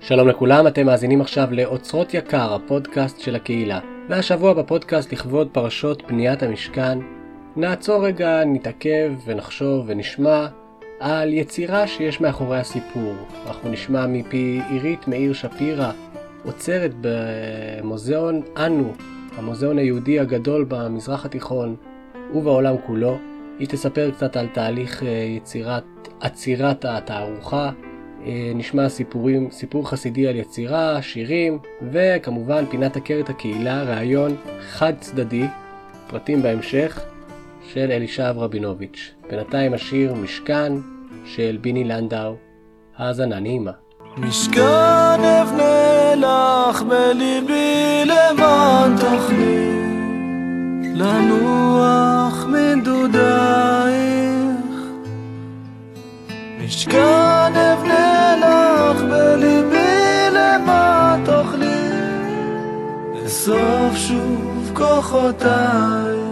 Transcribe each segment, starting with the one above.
שלום לכולם, אתם מאזינים עכשיו לאוצרות יקר, הפודקאסט של הקהילה. והשבוע בפודקאסט לכבוד פרשות בניית המשכן, נעצור רגע, נתעכב ונחשוב ונשמע על יצירה שיש מאחורי הסיפור. אנחנו נשמע מפי עירית מאיר שפירא, עוצרת במוזיאון אנו, המוזיאון היהודי הגדול במזרח התיכון ובעולם כולו. היא תספר קצת על תהליך אה, יצירת, עצירת התערוכה, נשמע סיפורים, סיפור חסידי על יצירה, שירים, וכמובן פינת עקרת הקהילה, ראיון חד צדדי, פרטים בהמשך, של אלישע רבינוביץ'. בינתיים השיר משכן של ביני לנדאו, האזנה נעימה. משכן אבנה לך בליבי למען תוכלי לנוח מדודייך לאסוף שוב כוחותייך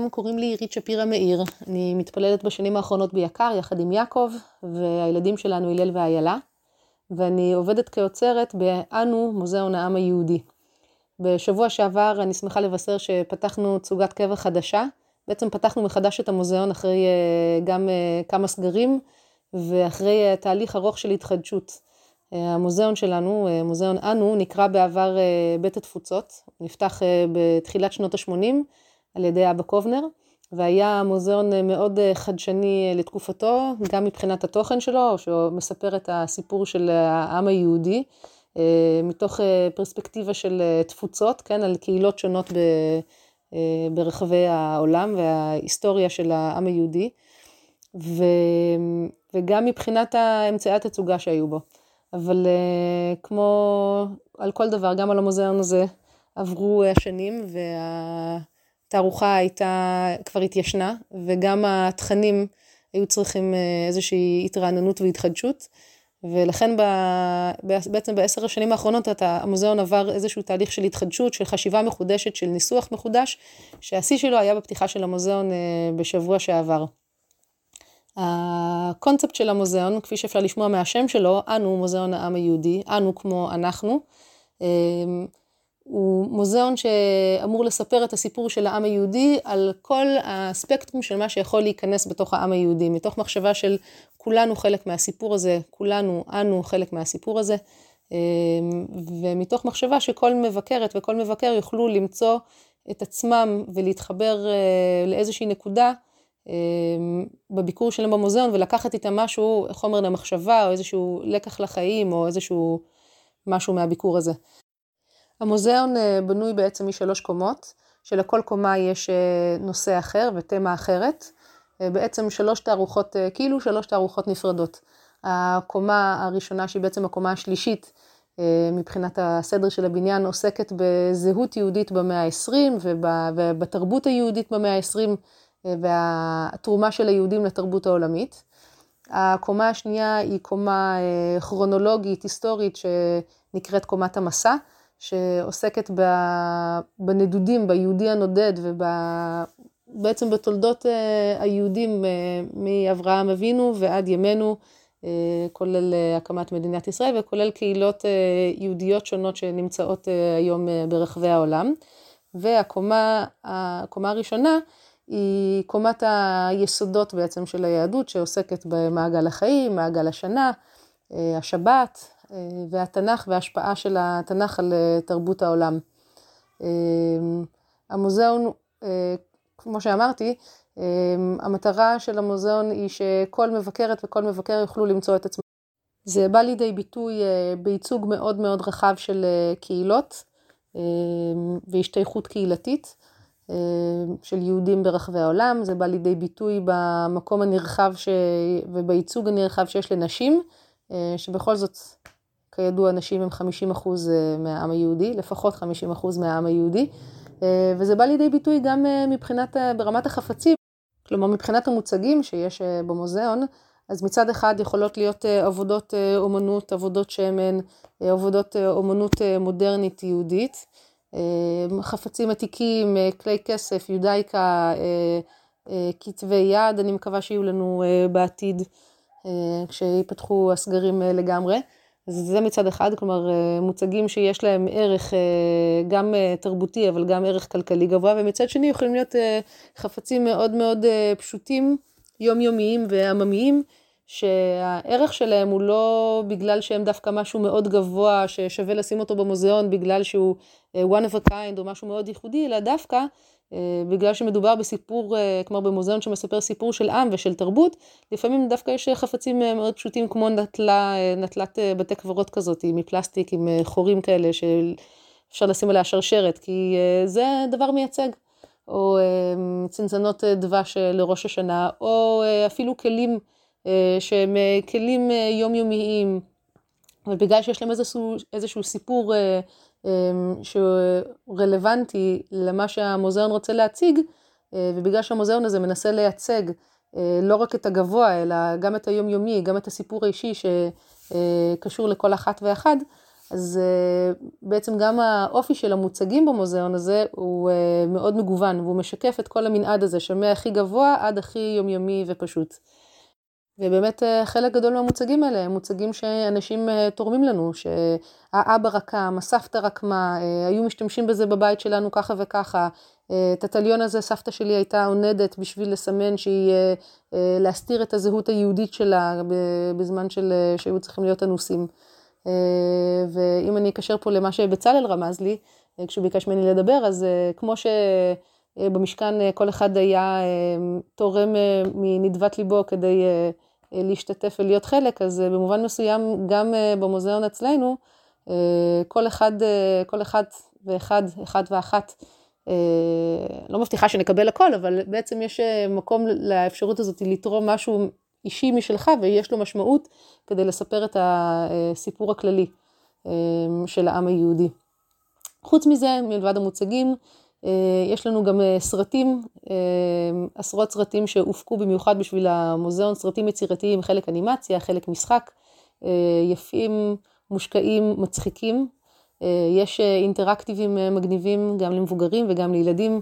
שלום, קוראים לי עירית שפירא מאיר. אני מתפללת בשנים האחרונות ביקר יחד עם יעקב, והילדים שלנו הלל ואיילה, ואני עובדת כאוצרת באנו, מוזיאון העם היהודי. בשבוע שעבר אני שמחה לבשר שפתחנו תצוגת קבע חדשה, בעצם פתחנו מחדש את המוזיאון אחרי אה, גם אה, כמה סגרים ואחרי אה, תהליך ארוך של התחדשות. המוזיאון שלנו, מוזיאון אנו, נקרא בעבר בית התפוצות, נפתח בתחילת שנות ה-80 על ידי אבא קובנר, והיה מוזיאון מאוד חדשני לתקופתו, גם מבחינת התוכן שלו, שהוא מספר את הסיפור של העם היהודי, מתוך פרספקטיבה של תפוצות, כן, על קהילות שונות ב... אה, ברחבי העולם וההיסטוריה של העם היהודי, ו, וגם מבחינת האמצעי התצוגה שהיו בו. אבל אה, כמו על כל דבר, גם על המוזיאון הזה עברו השנים והתערוכה הייתה, כבר התיישנה, וגם התכנים היו צריכים אה, איזושהי התרעננות והתחדשות. ולכן ב, בעצם בעשר השנים האחרונות אתה, המוזיאון עבר איזשהו תהליך של התחדשות, של חשיבה מחודשת, של ניסוח מחודש, שהשיא שלו היה בפתיחה של המוזיאון אה, בשבוע שעבר. הקונספט של המוזיאון, כפי שאפשר לשמוע מהשם שלו, אנו מוזיאון העם היהודי, אנו כמו אנחנו. הוא מוזיאון שאמור לספר את הסיפור של העם היהודי על כל הספקטרום של מה שיכול להיכנס בתוך העם היהודי, מתוך מחשבה של כולנו חלק מהסיפור הזה, כולנו, אנו חלק מהסיפור הזה, אמ, ומתוך מחשבה שכל מבקרת וכל מבקר יוכלו למצוא את עצמם ולהתחבר אה, לאיזושהי נקודה אמ, בביקור שלהם במוזיאון ולקחת איתם משהו, חומר למחשבה או איזשהו לקח לחיים או איזשהו משהו מהביקור הזה. המוזיאון אה, בנוי בעצם משלוש קומות, שלכל קומה יש אה, נושא אחר ותמה אחרת. אה, בעצם שלוש תערוכות, כאילו שלוש תערוכות נפרדות. הקומה הראשונה, שהיא בעצם הקומה השלישית, מבחינת הסדר של הבניין, עוסקת בזהות יהודית במאה ה-20 ובתרבות היהודית במאה ה-20 והתרומה של היהודים לתרבות העולמית. הקומה השנייה היא קומה כרונולוגית, היסטורית, שנקראת קומת המסע. שעוסקת בנדודים, ביהודי הנודד ובעצם בתולדות אה, היהודים אה, מאברהם אבינו ועד ימינו, אה, כולל הקמת מדינת ישראל וכולל קהילות יהודיות שונות שנמצאות היום ברחבי העולם. והקומה הקומה הראשונה היא קומת היסודות בעצם של היהדות שעוסקת במעגל החיים, מעגל השנה, השבת, והתנ"ך וההשפעה של התנ"ך על אה, תרבות העולם. אה, המוזיאון, כמו שאמרתי, המטרה של המוזיאון היא שכל מבקרת וכל מבקר יוכלו למצוא את עצמם. זה בא לידי ביטוי בייצוג מאוד מאוד רחב של קהילות והשתייכות קהילתית של יהודים ברחבי העולם. זה בא לידי ביטוי במקום הנרחב ש... ובייצוג הנרחב שיש לנשים, שבכל זאת כידוע, נשים הם 50 אחוז אה, מהעם היהודי, לפחות 50 אחוז מהעם היהודי, אה, וזה בא לידי ביטוי גם אה, מבחינת, ברמת החפצים, כלומר מבחינת המוצגים שיש במוזיאון, אז מצד אחד יכולות להיות עבודות אומנות, עבודות שמן, עבודות אומנות מודרנית יהודית, חפצים עתיקים, כלי כסף, יודאיקה, כתבי יד, אני מקווה שיהיו לנו בעתיד, כשיפתחו הסגרים לגמרי. זה מצד אחד, כלומר אה, מוצגים שיש להם ערך אה, גם אה, תרבותי אבל גם ערך כלכלי גבוה, ומצד שני יכולים להיות חפצים מאוד מאוד פשוטים, יומיומיים ועממיים, שהערך שלהם הוא לא בגלל שהם דווקא משהו מאוד גבוה ששווה לשים אותו במוזיאון בגלל שהוא one of a kind או משהו מאוד ייחודי, אלא דווקא בגלל שמדובר בסיפור, אה, כלומר במוזיאון שמספר סיפור של עם ושל תרבות, לפעמים דווקא יש חפצים אה, מאוד פשוטים כמו נטלה, נטלת בתי קברות כזאת, מפלסטיק, עם חורים כאלה שאפשר לשים עליה שרשרת, כי זה דבר מייצג. או צנצנות דבש לראש השנה, או אפילו כלים שהם כלים יומיומיים, אבל בגלל שיש להם איזשהו, איזשהו סיפור אמ, שהוא רלוונטי למה שהמוזיאון רוצה להציג, אה, ובגלל שהמוזיאון הזה מנסה לייצג אה, לא רק את הגבוה, אלא גם את היומיומי, גם את הסיפור האישי שקשור לכל אחת ואחד, אז אה, בעצם גם האופי של המוצגים במוזיאון הזה הוא מאוד מגוון, והוא משקף את כל המנעד הזה, שמהכי גבוה עד הכי יומיומי ופשוט. ובאמת אה, חלק גדול מהמוצגים האלה הם מוצגים שאנשים אה, תורמים לנו, שהאבא רקם, הסבתא רקמה, אה, היו משתמשים בזה בבית שלנו ככה וככה. את הטליון הזה סבתא שלי הייתה עונדת בשביל לסמן שהיא, להסתיר את הזהות היהודית שלה בזמן של, שהיו צריכים להיות אנוסים. ואם אני אקשר פה למה שבצלאל רמז לי, כשהוא ביקש ממני לדבר, אז כמו ש... במשכן כל אחד היה תורם מנדבת ליבו כדי להשתתף ולהיות חלק, אז אה, במובן מסוים גם אה, במוזיאון אצלנו, אה, כל אחד, כל אחד ואחד, אחד ואחת, לא מבטיחה שנקבל הכל, אבל בעצם יש מקום לאפשרות הזאת לתרום משהו אישי משלך ויש לו משמעות כדי לספר את הסיפור הכללי של העם היהודי. חוץ מזה, מלבד המוצגים, אה, יש לנו גם אה, סרטים, אה, עשרות סרטים שהופקו במיוחד בשביל המוזיאון, סרטים יצירתיים, חלק אנימציה, חלק משחק, יפים, מושקעים, מצחיקים. יש אינטראקטיבים מגניבים גם למבוגרים וגם לילדים.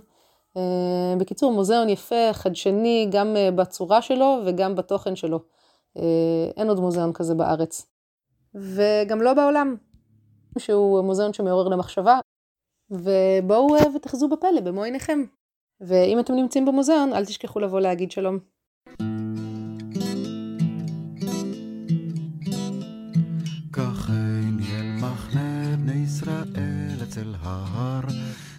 בקיצור, מוזיאון יפה, חדשני, גם בצורה שלו וגם בתוכן שלו. אין עוד מוזיאון כזה בארץ. וגם לא בעולם, שהוא מוזיאון שמעורר למחשבה, ובואו אה, ותחזו בפלא במו עיניכם. ואם אתם נמצאים במוזיאון, אל תשכחו לבוא להגיד שלום. אצל ההר,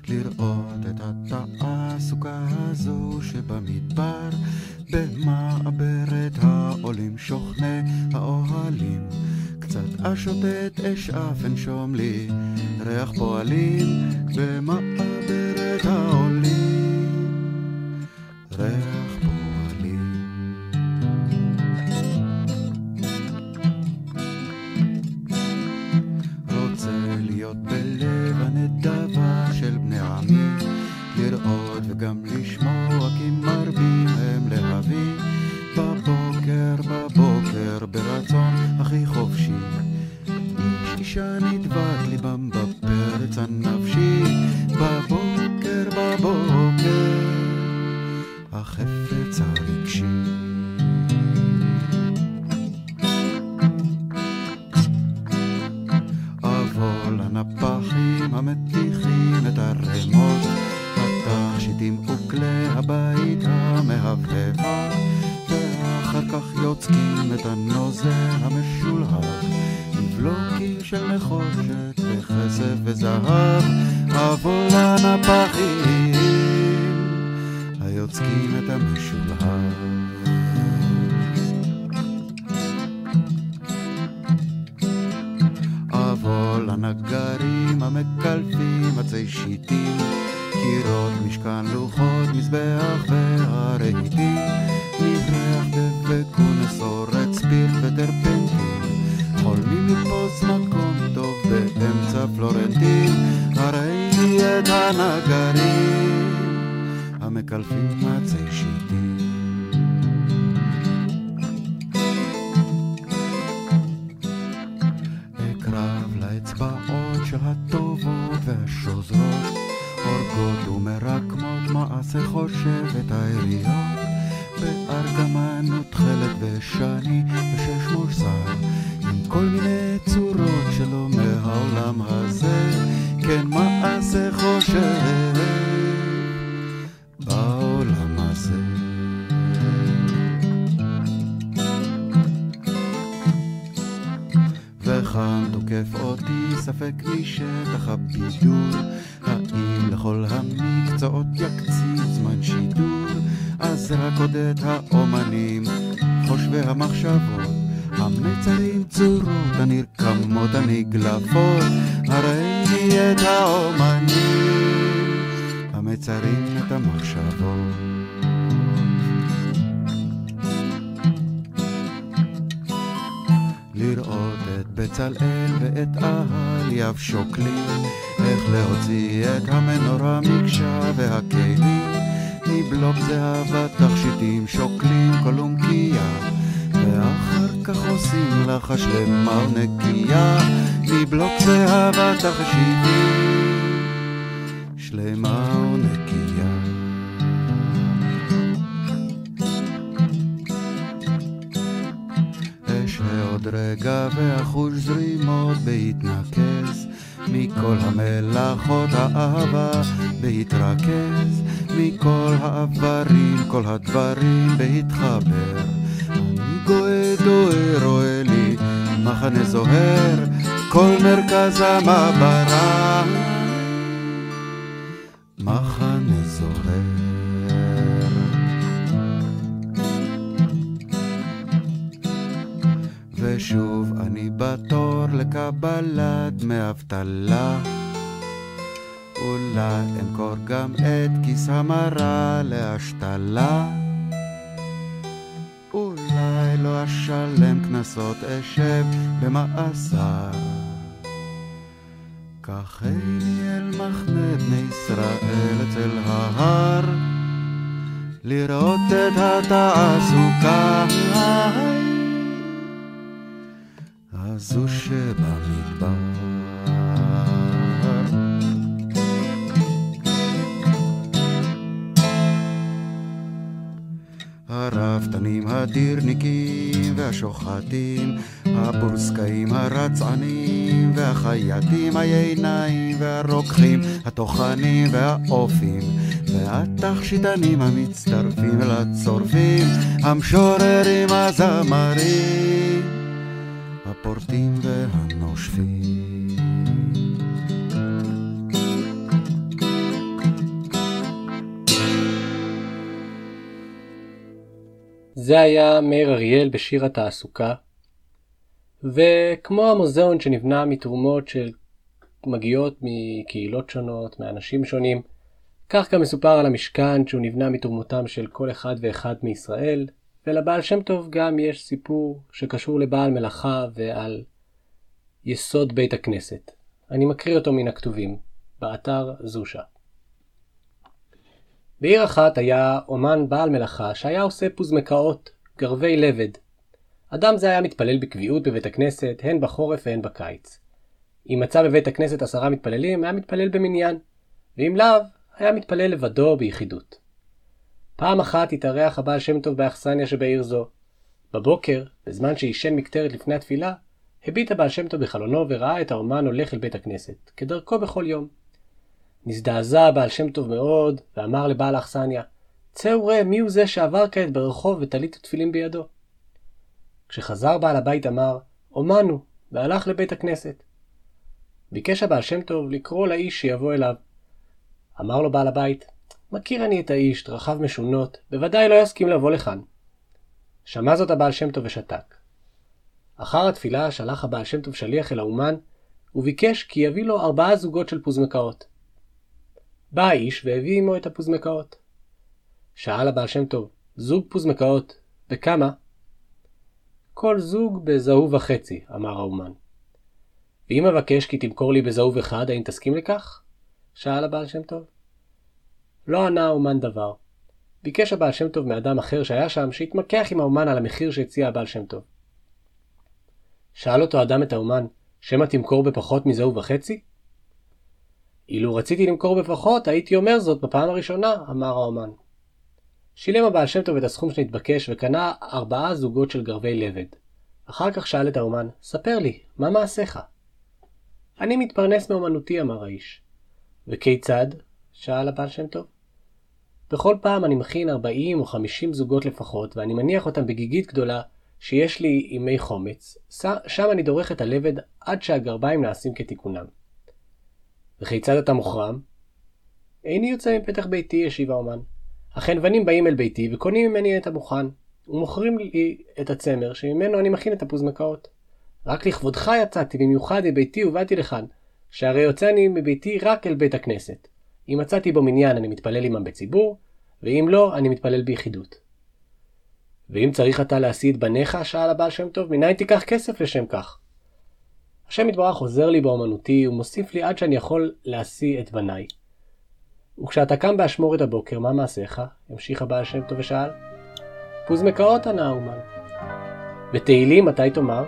לראות את התעסוקה הזו שבמדבר, במעברת העולים שוכני האוהלים. קצת אשוטט אשאף אנשום לי ריח פועלים במעברת העולים הכי חופשי. איש אישה נדבק ליבם בפרץ הנפשי. בבוקר בבוקר החפץ הרגשי קירות, משכן, לוחות, מזבח והרהיטים. נברך דבק ונסורת ספיך וטרפנטין. חולמים לתפוס מקום טוב באמצע פלורנטין. הרי את הנגרים המקלפים עצי שיטים. של הטובות והשוזרות הורגות ומרקמות מעשה חושבת העיריות בארגמן ותכלת ושני ושש מוסר עם כל מיני צורות שלא מהעולם הזה. כן מעשה חושב בעולם הזה. וכאן תוקף אותי ספק משטח הבידור האם לכל המקצועות יקציב זמן שידור אז רק עוד את האומנים חושבי המחשבות המצרים צורות הנרקמות הנגלפות הרי את האומנים? המצרים את המחשבות לראות את בצלאל ואת אהליאב שוקלים איך להוציא את המנורה מקשה והכלים. מבלוק זהב התכשיטים שוקלים קולומקיה ואחר כך עושים לך שלמה ונקייה. מבלוק זהב התכשיטים המלאכות האהבה בהתרכז מכל העברים, כל הדברים בהתחבר אני גואה דוהר רואה לי מחנה זוהר כל מרכז המעברה. מחנה זוהר. ושוב אני בתור לקבלת דמי גם את כיס המרה להשתלה. אולי לא אשלם קנסות אשב במאסר. קחני אל מחנה בני ישראל אצל ההר. לראות את התעסוקה. הזו שבמדבר. הרפתנים, הדירניקים והשוחטים, הבורסקאים, הרצענים והחייטים, היינאים והרוקחים, הטוחנים והאופים והתכשיטנים המצטרפים אל הצורפים, המשוררים, הזמרים, הפורטים והנושפים. זה היה מאיר אריאל בשיר התעסוקה, וכמו המוזיאון שנבנה מתרומות שמגיעות מקהילות שונות, מאנשים שונים, כך גם מסופר על המשכן שהוא נבנה מתרומותם של כל אחד ואחד מישראל, ולבעל שם טוב גם יש סיפור שקשור לבעל מלאכה ועל יסוד בית הכנסת. אני מקריא אותו מן הכתובים, באתר זושה. בעיר אחת היה אומן בעל מלאכה שהיה עושה פוזמקאות, גרבי לבד. אדם זה היה מתפלל בקביעות בבית הכנסת, הן בחורף והן בקיץ. אם מצא בבית הכנסת עשרה מתפללים, היה מתפלל במניין, ואם לאו, היה מתפלל לבדו ביחידות. פעם אחת התארח הבעל שם טוב באכסניה שבעיר זו. בבוקר, בזמן שעישן מקטרת לפני התפילה, הביט הבעל שם טוב בחלונו וראה את האומן הולך אל בית הכנסת, כדרכו בכל יום. נזדעזע הבעל שם טוב מאוד, ואמר לבעל האכסניה, צא וראה מי הוא זה שעבר כעת ברחוב וטלית ותפילין בידו. כשחזר בעל הבית אמר, אומן הוא, והלך לבית הכנסת. ביקש הבעל שם טוב לקרוא לאיש שיבוא אליו. אמר לו בעל הבית, מכיר אני את האיש, דרכיו משונות, בוודאי לא יסכים לבוא לכאן. שמע זאת הבעל שם טוב ושתק. אחר התפילה שלח הבעל שם טוב שליח אל האומן, וביקש כי יביא לו ארבעה זוגות של פוזמקאות. בא האיש והביא עמו את הפוזמקאות. שאל הבעל שם טוב, זוג פוזמקאות, בכמה? כל זוג בזהוב וחצי, אמר האומן. ואם אבקש כי תמכור לי בזהוב אחד, האם תסכים לכך? שאל הבעל שם טוב. לא ענה האומן דבר. ביקש הבעל שם טוב מאדם אחר שהיה שם, שיתמקח עם האומן על המחיר שהציע הבעל שם טוב. שאל אותו אדם את האומן, שמא תמכור בפחות מזהוב וחצי? אילו רציתי למכור בפחות, הייתי אומר זאת בפעם הראשונה, אמר האומן. שילם הבעל שם טוב את הסכום שנתבקש וקנה ארבעה זוגות של גרבי לבד. אחר כך שאל את האומן, ספר לי, מה מעשיך? אני מתפרנס מאומנותי, אמר האיש. וכיצד? שאל הבעל שם טוב. בכל פעם אני מכין 40 או 50 זוגות לפחות, ואני מניח אותם בגיגית גדולה שיש לי ימי חומץ, שם אני דורך את הלבד עד שהגרביים נעשים כתיקונם. וכיצד אתה מוכרם? איני יוצא מפתח ביתי, השיב האומן. החנוונים באים אל ביתי וקונים ממני את המוכן, ומוכרים לי את הצמר שממנו אני מכין את הפוזמקאות. רק לכבודך יצאתי במיוחד מביתי ובאתי לכאן, שהרי יוצא אני מביתי רק אל בית הכנסת. אם מצאתי בו מניין אני מתפלל עמם בציבור, ואם לא, אני מתפלל ביחידות. ואם צריך אתה להשיא את בניך, שאל הבעל שם טוב, מניין תיקח כסף לשם כך? השם יתברך עוזר לי באמנותי ומוסיף לי עד שאני יכול להשיא את בניי. וכשאתה קם באשמורת הבוקר, מה מעשיך? המשיך הבעל שם טוב ושאל. פוזמקאות ענה האומן. ותהילים מתי תאמר?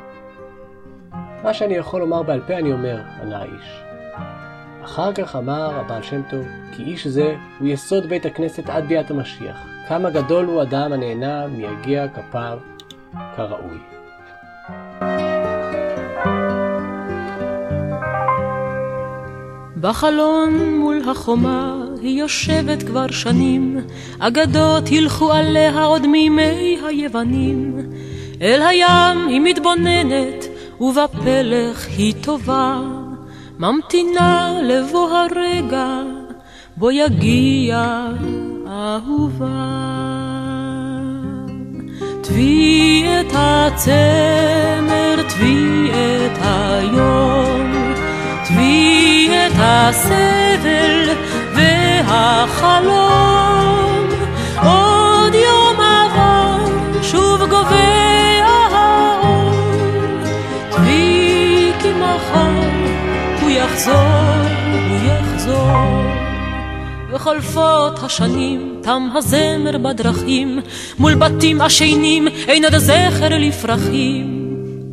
מה שאני יכול לומר בעל פה אני אומר, ענה האיש. אחר כך אמר הבעל שם טוב, כי איש זה הוא יסוד בית הכנסת עד ביאת המשיח. כמה גדול הוא אדם הנהנה מיגיע כפיו כראוי. בחלון מול החומה היא יושבת כבר שנים, אגדות הילכו עליה עוד מימי היוונים. אל הים היא מתבוננת, ובפלך היא טובה, ממתינה לבוא הרגע, בו יגיע אהובה. תבי את הצמר, תבי את היום, הסבל והחלום. עוד יום עבר, שוב גובע האור, כי מחר הוא יחזור, הוא יחזור. וחולפות השנים, תם הזמר בדרכים, מול בתים עשנים, אין עוד זכר לפרחים.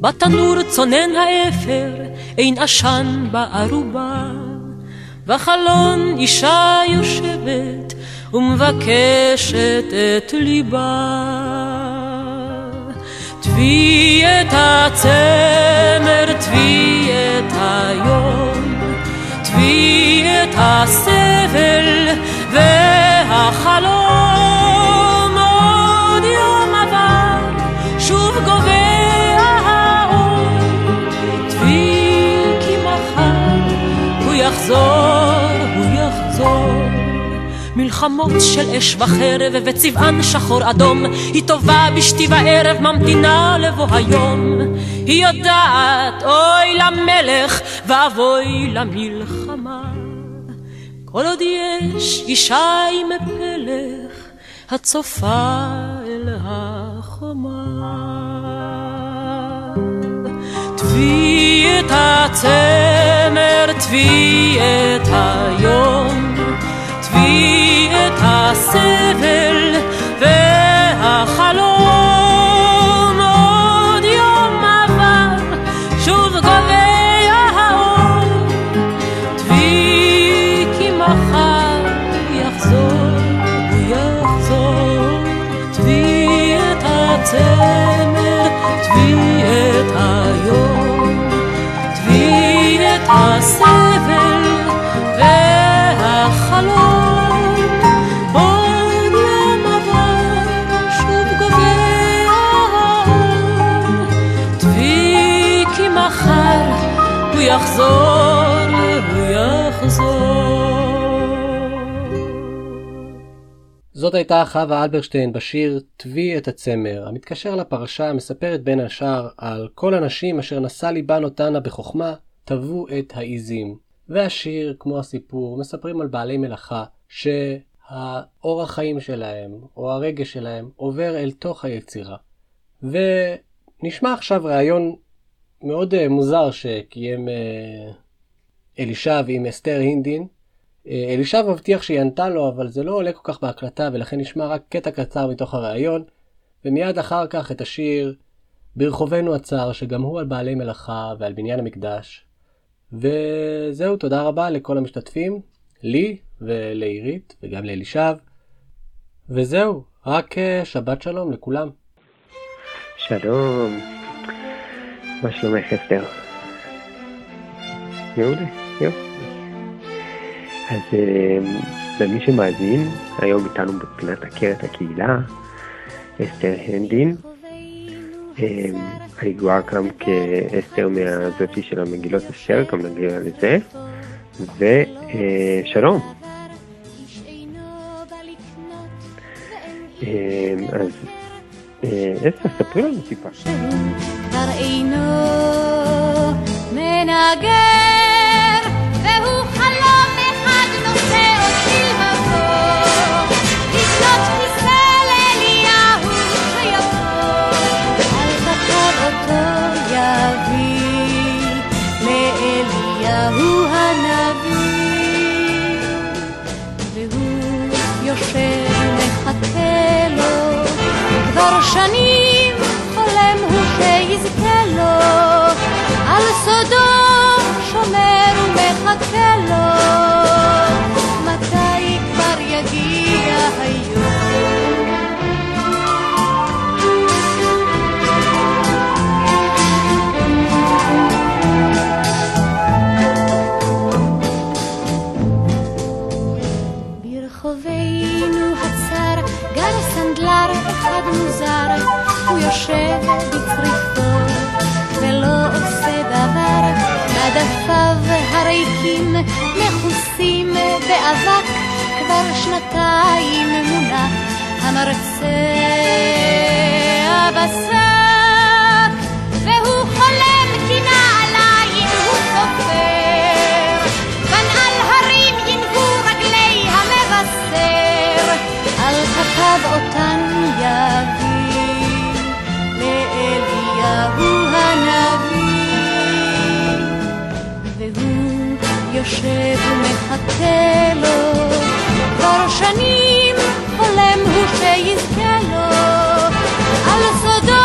בתנור צונן האפר, אין עשן בערובה. בחלון אישה יושבת ומבקשת את ליבה. תבי את הצמר, תבי את היום, תבי את הסבל והחלום. מלחמות של אש וחרב וצבען שחור אדום. היא טובה בשתי וערב ממתינה לבוא היום. היא יודעת אוי למלך ואבוי למלחמה. כל עוד יש אישה עם פלך הצופה אל החומה. תבי את הצמר תבי את היום. את הסבל יחזור הוא יחזור זאת הייתה חווה אלברשטיין בשיר "תבי את הצמר", המתקשר לפרשה המספרת בין השאר על כל הנשים אשר נשא ליבן אותנה בחוכמה, טוו את העיזים. והשיר, כמו הסיפור, מספרים על בעלי מלאכה שהאורח חיים שלהם, או הרגש שלהם, עובר אל תוך היצירה. ונשמע עכשיו ראיון מאוד אה, מוזר שקיים אה, אלישב עם אסתר הינדין. אה, אלישב מבטיח שהיא ענתה לו, אבל זה לא עולה כל כך בהקלטה, ולכן נשמע רק קטע קצר מתוך הראיון, ומיד אחר כך את השיר ברחובנו הצר, שגם הוא על בעלי מלאכה ועל בניין המקדש. וזהו, תודה רבה לכל המשתתפים, לי ולעירית וגם לאלישב. וזהו, רק שבת שלום לכולם. שלום, מה שלומך אסתר? מעולה, יופי. אז אה, למי שמאזין, היום איתנו בפינת עקרת הקהילה, אסתר הנדין. אה, הידועה גם כאסתר מהזאתי של המגילות אסתר, גם נגיע לזה. ושלום. אז אה, אסתר, ספרי לנו טיפה. תראינו מנגר, והוא אדם זר, הוא יושב בצריפו, ולא עושה דבר. מדפיו הריקים מכוסים באבק, כבר שנתיים מונח המרצה הבשק, והוא חולם כי נעליים הוא סופר, כאן על הרים ינבו רגלי המבשר, אל תקב אותנו לאליהו הנביא, והוא יושב ומחכה לו. כבר שנים חולם הוא שיזכה לו, על סודו